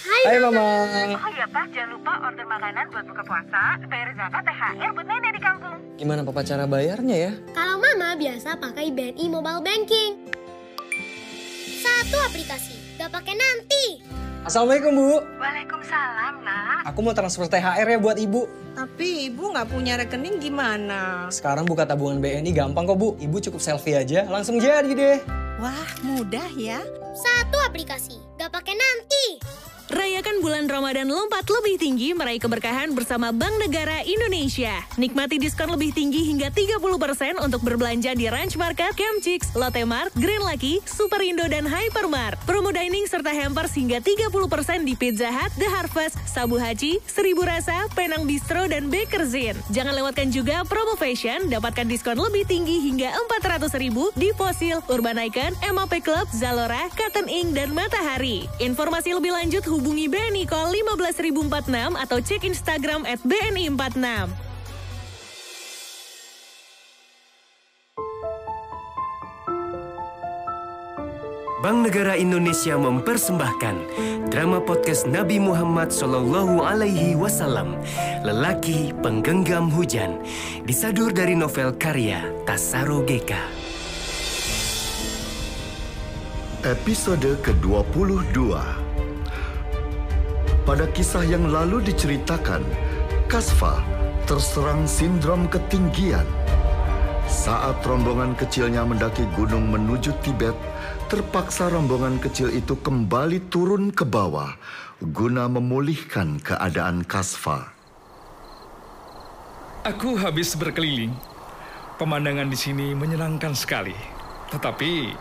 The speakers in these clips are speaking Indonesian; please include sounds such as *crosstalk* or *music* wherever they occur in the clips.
Hai, Hai Mama. Oh iya Pak, jangan lupa order makanan buat buka puasa, bayar zakat, THR buat nenek di kampung. Gimana Papa cara bayarnya ya? Kalau Mama biasa pakai BNI Mobile Banking. Satu aplikasi, gak pakai nanti. Assalamualaikum Bu. Waalaikumsalam, nak. Aku mau transfer THR ya buat Ibu. Tapi ibu nggak punya rekening gimana? Sekarang buka tabungan BNI gampang kok Bu. Ibu cukup selfie aja, langsung jadi deh. Wah, mudah ya. Satu aplikasi, gak pakai nanti. Rayakan bulan Ramadan lompat lebih tinggi meraih keberkahan bersama Bank Negara Indonesia. Nikmati diskon lebih tinggi hingga 30% untuk berbelanja di Ranch Market, Camp Chicks, Lotte Mart, Green Lucky, Superindo, dan Hypermart. Promo dining serta hampers hingga 30% di Pizza Hut, The Harvest, Sabu Haji, Seribu Rasa, Penang Bistro, dan Bakerzin. Jangan lewatkan juga promo fashion, dapatkan diskon lebih tinggi hingga 400 ribu di Fossil, Urban Icon, MAP Club, Zalora, Cotton Ink, dan Matahari. Informasi lebih lanjut hubungi BNI Call 15046 atau cek Instagram at BNI46. Bank Negara Indonesia mempersembahkan drama podcast Nabi Muhammad Sallallahu Alaihi Wasallam, lelaki penggenggam hujan, disadur dari novel karya Tasaro Geka. Episode ke-22 Pada kisah yang lalu diceritakan, Kasfa terserang sindrom ketinggian. Saat rombongan kecilnya mendaki gunung menuju Tibet, terpaksa rombongan kecil itu kembali turun ke bawah guna memulihkan keadaan Kasfa. Aku habis berkeliling. Pemandangan di sini menyenangkan sekali. Tetapi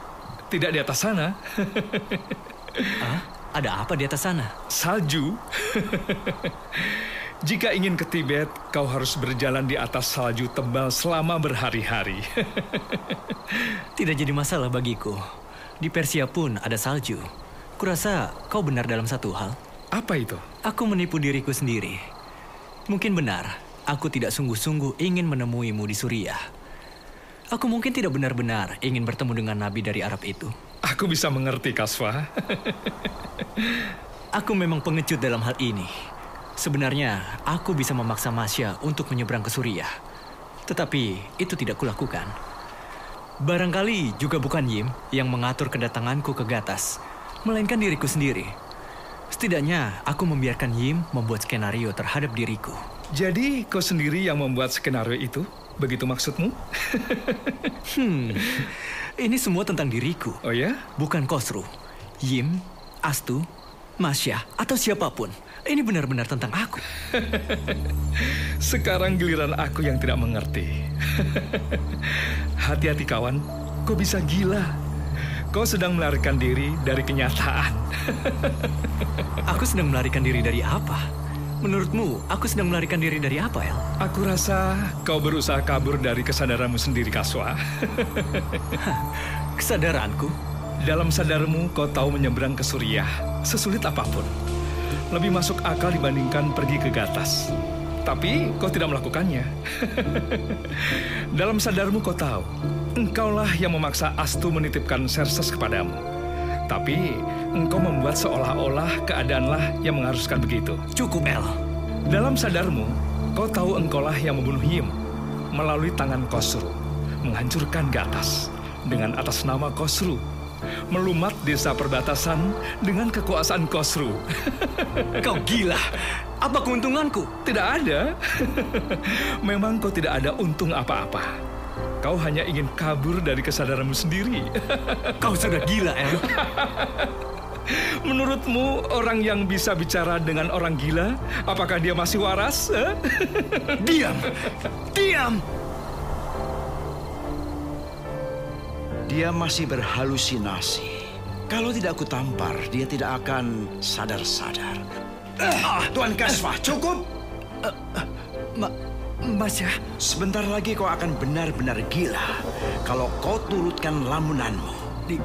tidak di atas sana. *laughs* Ah, ada apa di atas sana? Salju. *laughs* Jika ingin ke Tibet, kau harus berjalan di atas salju tebal selama berhari-hari. *laughs* Tidak jadi masalah bagiku. Di Persia pun ada salju. Kurasa kau benar dalam satu hal. Apa itu? Aku menipu diriku sendiri. Mungkin benar, aku tidak sungguh-sungguh ingin menemuimu di Suriah. Aku mungkin tidak benar-benar ingin bertemu dengan nabi dari Arab itu. Aku bisa mengerti, Kaswa. Aku memang pengecut dalam hal ini. Sebenarnya, aku bisa memaksa Masya untuk menyeberang ke Suriah. Tetapi, itu tidak kulakukan. Barangkali juga bukan Yim yang mengatur kedatanganku ke Gatas, melainkan diriku sendiri. Setidaknya, aku membiarkan Yim membuat skenario terhadap diriku. Jadi, kau sendiri yang membuat skenario itu? Begitu maksudmu? Hmm, ini semua tentang diriku, Oh ya? bukan Kosru, Yim, Astu, Masya, atau siapa pun. Ini benar-benar tentang aku. *laughs* Sekarang giliran aku yang tidak mengerti. *laughs* Hati-hati kawan, kau bisa gila. Kau sedang melarikan diri dari kenyataan. *laughs* Aku sedang melarikan diri dari apa? Menurutmu, aku sedang melarikan diri dari apa, El? Aku rasa kau berusaha kabur dari kesadaranmu sendiri, Kaswa. *laughs* Kesadaranku? Dalam sadarmu, kau tahu menyeberang ke Suriah, sesulit apa pun. Lebih masuk akal dibandingkan pergi ke Gatas. Tapi kau tidak melakukannya. *laughs* Dalam sadarmu kau tahu, engkaulah yang memaksa Astu menitipkan Serses kepadamu. Tapi engkau membuat seolah-olah keadaanlah yang mengharuskan begitu. Cukup, El. Dalam sadarmu, kau tahu engkaulah yang membunuh Yim melalui tangan Kosru, menghancurkan Gatas dengan atas nama Kosru, melumat desa perbatasan dengan kekuasaan Kosru. *laughs* Kau gila. Apa keuntunganku? Tidak ada. *laughs* Memang kau tidak ada untung apa-apa. Kau hanya ingin kabur dari kesadaranmu sendiri. *laughs* Kau sudah gila, El. Menurutmu orang yang bisa bicara dengan orang gila, apakah dia masih waras? eh? *laughs* Diam! Diam! Dia masih berhalusinasi. Kalau tidak aku tampar, dia tidak akan sadar-sadar. Ah, Tuan Kasfah, cukup! Ma Masya, Sebentar lagi kau akan benar-benar gila kalau kau turutkan lamunanmu. di...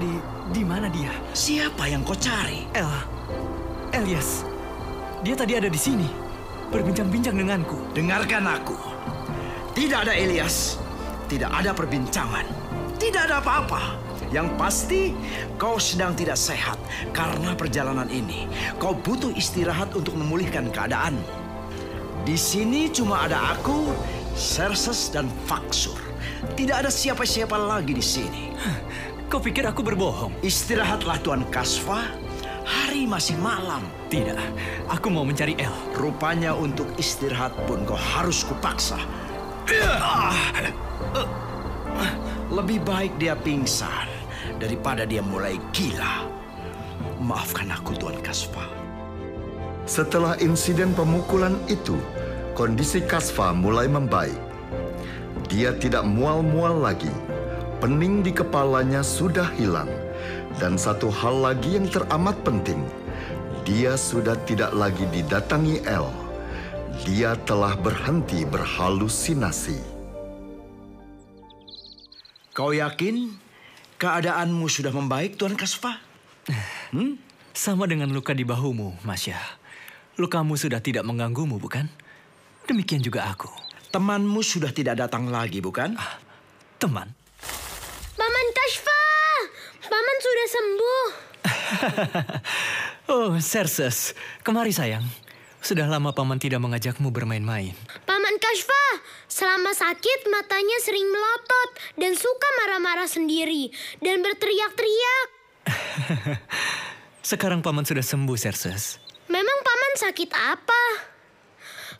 Di... Di mana dia? Siapa yang kau cari? El. Elias. Dia tadi ada di sini. Berbincang-bincang denganku. Dengarkan aku. Tidak ada Elias. Tidak ada perbincangan. Tidak ada apa-apa. Yang pasti kau sedang tidak sehat karena perjalanan ini. Kau butuh istirahat untuk memulihkan keadaan. Di sini cuma ada aku, Serses dan Faksur. Tidak ada siapa-siapa lagi di sini. Kau pikir aku berbohong? Istirahatlah Tuan Kasva. Hari masih malam. Tidak, aku mau mencari El. Rupanya untuk istirahat pun kau harus kupaksa. Lebih baik dia pingsan daripada dia mulai gila. Maafkan aku Tuan Kasva. Setelah insiden pemukulan itu, kondisi Kasva mulai membaik. Dia tidak mual-mual lagi. Pening di kepalanya sudah hilang. Dan satu hal lagi yang teramat penting, dia sudah tidak lagi didatangi El. Dia telah berhenti berhalusinasi. Kau yakin keadaanmu sudah membaik, Tuan Kasva? Hmm? Sama dengan luka di bahumu, Masya. Lukamu sudah tidak mengganggumu, bukan? Demikian juga aku. Temanmu sudah tidak datang lagi, bukan? Ah, teman? Paman sudah sembuh. *laughs* oh, Serses. Kemari, sayang. Sudah lama paman tidak mengajakmu bermain-main. Paman Kashfa, selama sakit matanya sering melotot dan suka marah-marah sendiri dan berteriak-teriak. *laughs* Sekarang paman sudah sembuh, Serses. Memang paman sakit apa?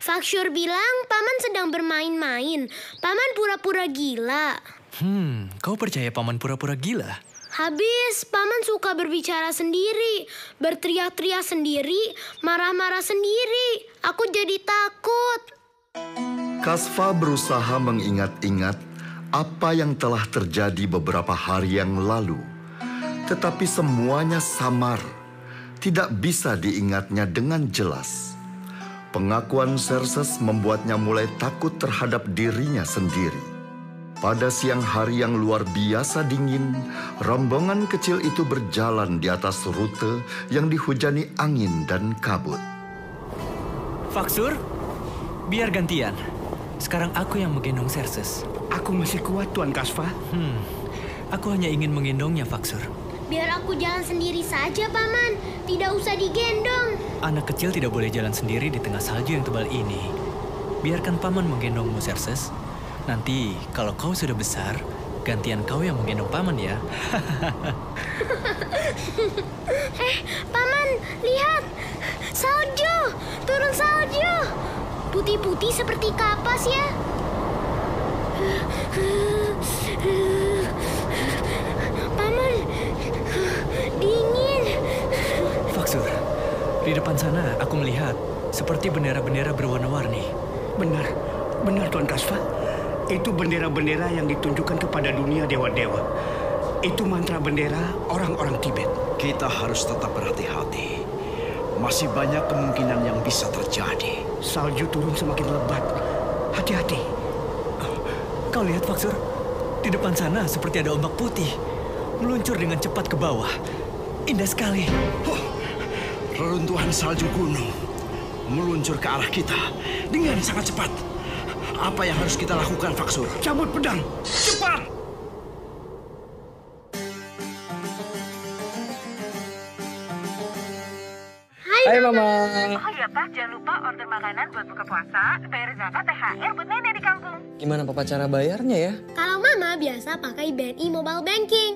Faksyur bilang paman sedang bermain-main. Paman pura-pura gila. Hmm, kau percaya paman pura-pura gila? Habis, paman suka berbicara sendiri, berteriak-teriak sendiri, marah-marah sendiri. Aku jadi takut. Kasva berusaha mengingat-ingat apa yang telah terjadi beberapa hari yang lalu. Tetapi semuanya samar, tidak bisa diingatnya dengan jelas. Pengakuan Serses membuatnya mulai takut terhadap dirinya sendiri. Pada siang hari yang luar biasa dingin, rombongan kecil itu berjalan di atas rute yang dihujani angin dan kabut. Faksur, biar gantian. Sekarang aku yang menggendong Serses. Aku masih kuat, Tuan Kasva. Hmm, aku hanya ingin menggendongnya, Faksur. Biar aku jalan sendiri saja, Paman. Tidak usah digendong. Anak kecil tidak boleh jalan sendiri di tengah salju yang tebal ini. Biarkan Paman menggendongmu, Serses. Nanti kalau kau sudah besar, gantian kau yang menggendong paman ya. *laughs* eh, paman, lihat. Salju, turun salju. Putih-putih seperti kapas ya. Paman, dingin. Faksur, di depan sana aku melihat seperti bendera-bendera berwarna-warni. Benar, benar Tuan Kasva. Itu bendera-bendera yang ditunjukkan kepada dunia dewa-dewa. Itu mantra bendera orang-orang Tibet. Kita harus tetap berhati-hati. Masih banyak kemungkinan yang bisa terjadi. Salju turun semakin lebat. Hati-hati. Kau lihat, Faksur? Di depan sana seperti ada ombak putih. Meluncur dengan cepat ke bawah. Indah sekali. Oh, reruntuhan salju gunung. Meluncur ke arah kita dengan sangat cepat. Apa yang harus kita lakukan, Faksur? Cabut pedang, cepat! Hai, Hai Mama. Oh iya Pak, jangan lupa order makanan buat buka puasa, bayar zakat, THR buat nenek di kampung. Gimana papa cara bayarnya ya? Kalau Mama biasa pakai BNI Mobile Banking.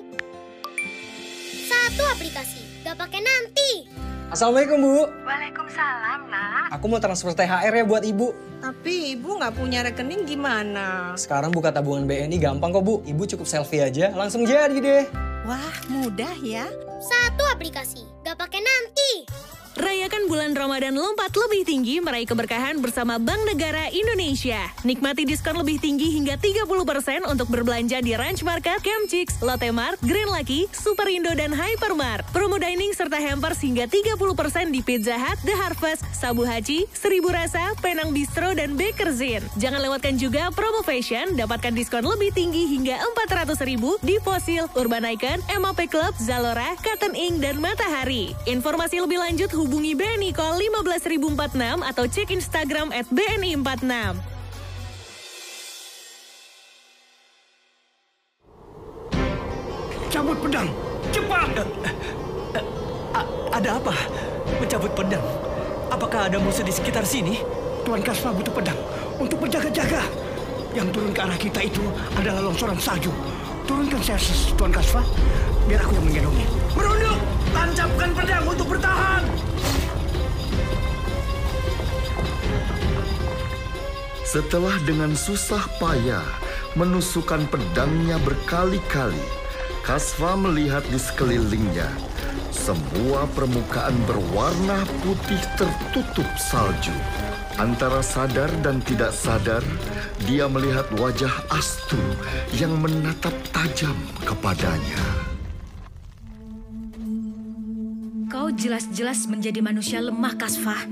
Satu aplikasi, gak pakai nanti. Assalamualaikum Bu. Waalaikumsalam, nak. Aku mau transfer THR ya buat Ibu. Tapi ibu nggak punya rekening gimana? Sekarang buka tabungan BNI gampang kok Bu. Ibu cukup selfie aja, langsung jadi deh. Wah, mudah ya. Satu aplikasi, gak pakai nanti. Rayakan bulan Ramadan lompat lebih tinggi meraih keberkahan bersama Bank Negara Indonesia. Nikmati diskon lebih tinggi hingga 30% untuk berbelanja di Ranch Market, Camp Chicks, Lotte Mart, Green Lucky, Superindo, dan Hypermart. Promo dining serta hampers hingga 30% di Pizza Hut, The Harvest, Sabu Haji, Seribu Rasa, Penang Bistro, dan Bakerzin. Jangan lewatkan juga promo fashion, dapatkan diskon lebih tinggi hingga 400 ribu di Fossil, Urban Icon, MAP Club, Zalora, Cotton Ink, dan Matahari. Informasi lebih lanjut hubungi BNI Call 15046 atau cek Instagram at BNI46. Cabut pedang. Cepat! ada apa? Mencabut pedang? Apakah ada musuh di sekitar sini? Tuan Kasma butuh pedang untuk berjaga-jaga. Yang turun ke arah kita itu adalah longsoran salju. Turunkan Serses, Tuan Kasfa. Biar aku yang menggendongnya. Merunduk! Tancapkan pedang untuk bertahan! Setelah dengan susah payah menusukkan pedangnya berkali-kali, Kasva melihat di sekelilingnya semua permukaan berwarna putih tertutup salju. Antara sadar dan tidak sadar, dia melihat wajah Astu yang menatap tajam kepadanya. Kau jelas-jelas menjadi manusia lemah, Kasfah.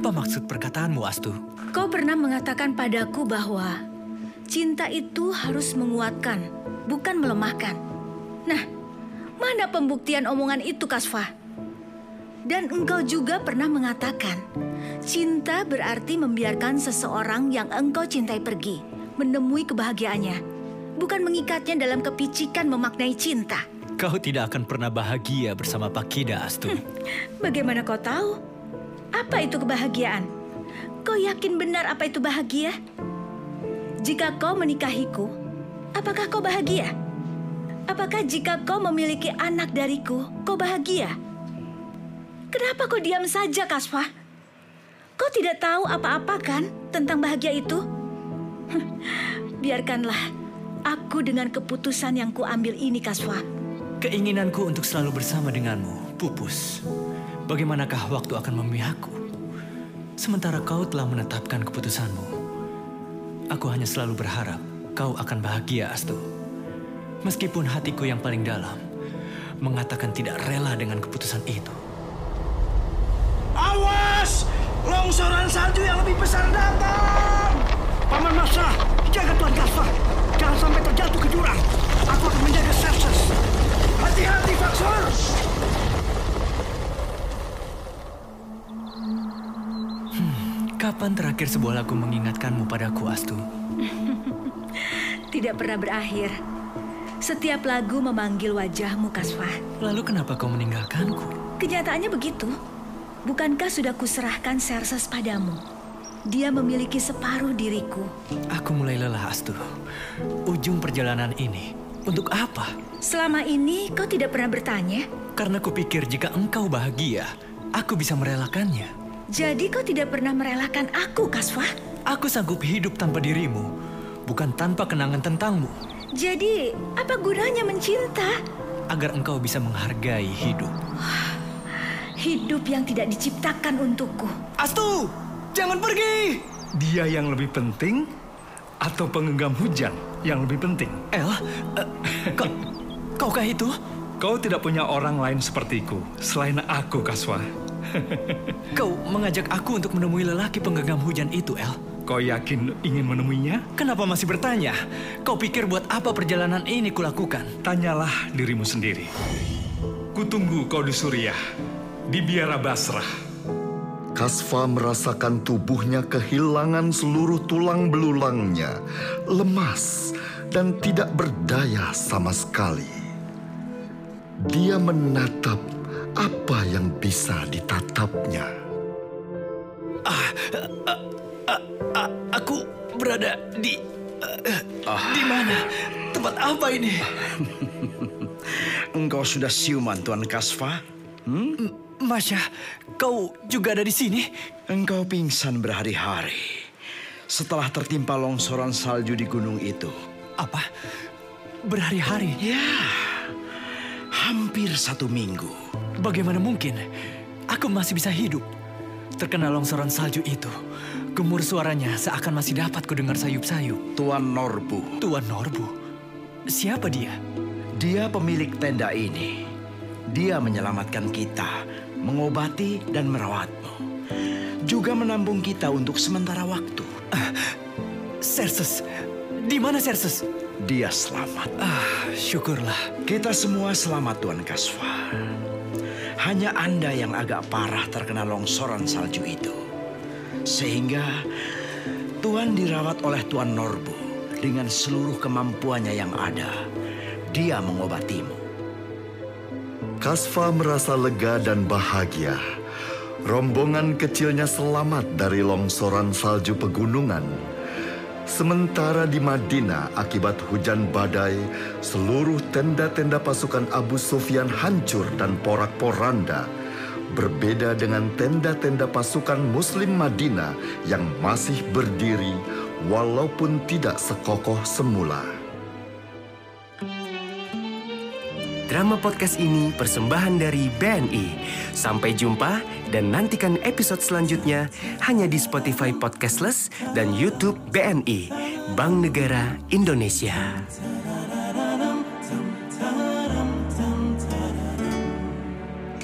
Apa maksud perkataanmu, Astu? Kau pernah mengatakan padaku bahwa cinta itu harus menguatkan, bukan melemahkan. Nah, mana pembuktian omongan itu, Kasfah? Dan engkau juga pernah mengatakan, cinta berarti membiarkan seseorang yang engkau cintai pergi, menemui kebahagiaannya, bukan mengikatnya dalam kepicikan memaknai cinta. Kau tidak akan pernah bahagia bersama Pak Kida, Astu. Hmm, bagaimana kau tahu? Apa itu kebahagiaan? Kau yakin benar apa itu bahagia? Jika kau menikahiku, apakah kau bahagia? Apakah jika kau memiliki anak dariku, kau bahagia? Kenapa kau diam saja, Kasfa? Kau tidak tahu apa-apa kan tentang bahagia itu? *laughs* Biarkanlah aku dengan keputusan yang kuambil ini, Kasfa. Keinginanku untuk selalu bersama denganmu pupus. Bagaimanakah waktu akan memihakku? Sementara kau telah menetapkan keputusanmu. Aku hanya selalu berharap kau akan bahagia, Astu. Meskipun hatiku yang paling dalam mengatakan tidak rela dengan keputusan itu. Awas! Longsoran salju yang lebih besar datang! Paman Masa, jaga Tuan Kasper. Jangan sampai terjatuh ke jurang. Aku akan menjaga Serses. Hati-hati, Faksor! Kapan terakhir sebuah lagu mengingatkanmu padaku, Astu? *laughs* Tidak pernah berakhir. Setiap lagu memanggil wajahmu, Kasfa. Lalu kenapa kau meninggalkanku? Kenyataannya begitu. Bukankah sudah kuserahkan Serses padamu? Dia memiliki separuh diriku. Aku mulai lelah, Astu. Ujung perjalanan ini, untuk apa? Selama ini kau tidak pernah bertanya? Karena kupikir jika engkau bahagia, aku bisa merelakannya. Jadi kau tidak pernah merelakan aku, Kaswah? Aku sanggup hidup tanpa dirimu, bukan tanpa kenangan tentangmu. Jadi, apa gunanya mencinta? Agar engkau bisa menghargai hidup. Hidup yang tidak diciptakan untukku. Astu, jangan pergi. Dia yang lebih penting atau pengenggam hujan yang lebih penting? El, uh, kau, kaukah itu? Kau tidak punya orang lain sepertiku selain aku, Kaswa. *laughs* kau mengajak aku untuk menemui lelaki penggenggam hujan itu, El. Kau yakin ingin menemuinya? Kenapa masih bertanya? Kau pikir buat apa perjalanan ini kulakukan? Tanyalah dirimu sendiri. Kutunggu kau di Suriah di biara Basrah. Kasfa merasakan tubuhnya kehilangan seluruh tulang belulangnya, lemas dan tidak berdaya sama sekali. Dia menatap apa yang bisa ditatapnya. Ah, ah, ah, ah aku berada di ah. di mana? Tempat apa ini? *laughs* Engkau sudah siuman, Tuan Kasfa? Hmm? Masya, kau juga ada di sini? Engkau pingsan berhari-hari setelah tertimpa longsoran salju di gunung itu. Apa? Berhari-hari? Ya, hampir satu minggu. Bagaimana mungkin aku masih bisa hidup? Terkena longsoran salju itu, gemur suaranya seakan masih dapat kudengar sayup-sayup. Tuan Norbu. Tuan Norbu? Siapa dia? Dia pemilik tenda ini. Dia menyelamatkan kita mengobati dan merawatmu. Juga menambung kita untuk sementara waktu. Uh, Serses, di mana Serses? Dia selamat. Ah, syukurlah. Kita semua selamat Tuan Kasfa. Hanya Anda yang agak parah terkena longsoran salju itu. Sehingga Tuan dirawat oleh Tuan Norbu dengan seluruh kemampuannya yang ada. Dia mengobatimu. Kasfa merasa lega dan bahagia. Rombongan kecilnya selamat dari longsoran salju pegunungan. Sementara di Madinah akibat hujan badai, seluruh tenda-tenda pasukan Abu Sufyan hancur dan porak-poranda. Berbeda dengan tenda-tenda pasukan Muslim Madinah yang masih berdiri walaupun tidak sekokoh semula. Drama podcast ini persembahan dari BNI. Sampai jumpa dan nantikan episode selanjutnya hanya di Spotify Podcastless dan YouTube BNI, Bank Negara Indonesia.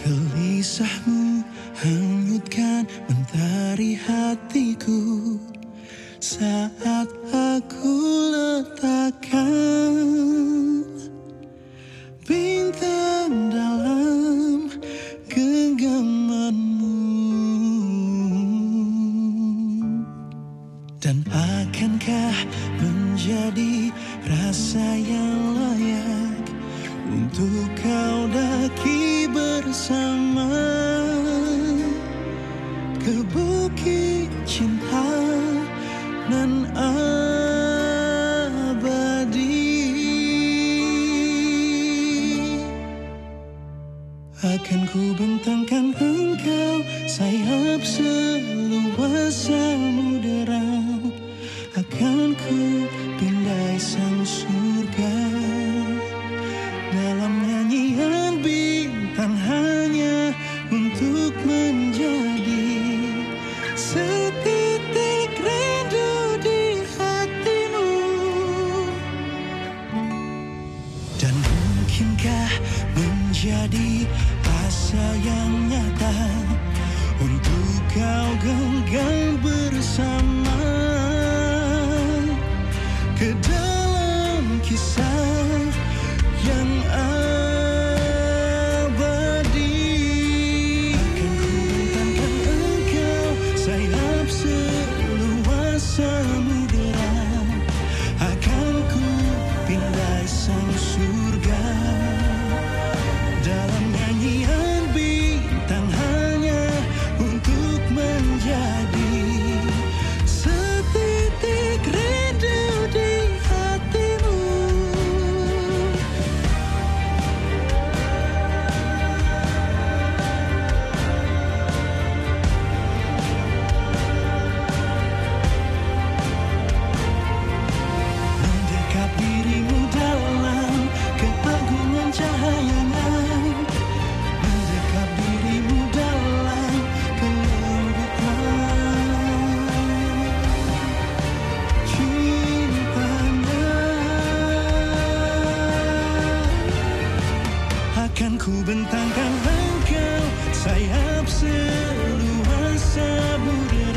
Gelisahmu hanyutkan mentari hatiku Saat aku letakkan nan abadi. Akan ku menjadi asa yang nyata. Untuk kau genggam bersama bentangkan engkau sayap seluas samudera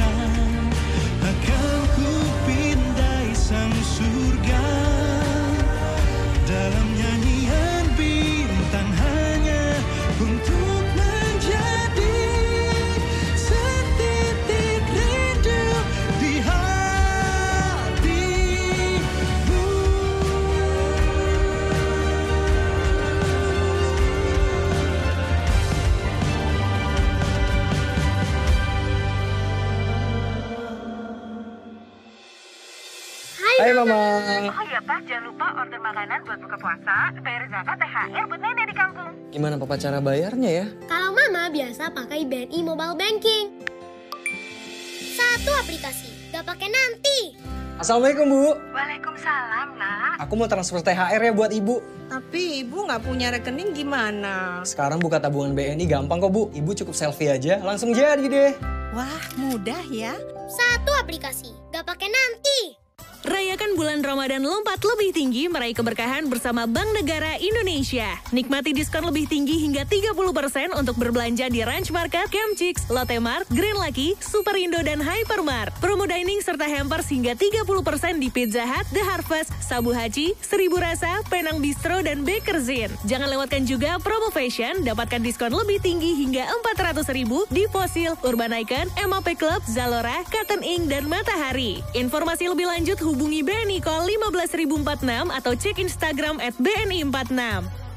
Hai Mama. Oh iya Pak, jangan lupa order makanan buat buka puasa, bayar zakat, THR buat nenek di kampung. Gimana papa cara bayarnya ya? Kalau mama biasa pakai BNI Mobile Banking. Satu aplikasi, gak pakai nanti. Assalamualaikum Bu. Waalaikumsalam, nak. Aku mau transfer THR ya buat Ibu. Tapi ibu nggak punya rekening gimana? Sekarang buka tabungan BNI gampang kok Bu. Ibu cukup selfie aja, langsung jadi deh. Wah, mudah ya. Satu aplikasi, gak pakai nanti. Rayakan bulan Ramadan lompat lebih tinggi meraih keberkahan bersama Bank Negara Indonesia. Nikmati diskon lebih tinggi hingga 30% untuk berbelanja di Ranch Market, Camp Chicks, Lotte Mart, Green Lucky, Superindo, dan Hypermart. Promo dining serta hampers hingga 30% di Pizza Hut, The Harvest, Sabu Haji, Seribu Rasa, Penang Bistro, dan Bakerzin. Jangan lewatkan juga promo fashion, dapatkan diskon lebih tinggi hingga 400 ribu di Fossil, Urban Icon, MAP Club, Zalora, Cotton Ink, dan Matahari. Informasi lebih lanjut hubungi BNI Call 15046 atau cek Instagram at BNI46.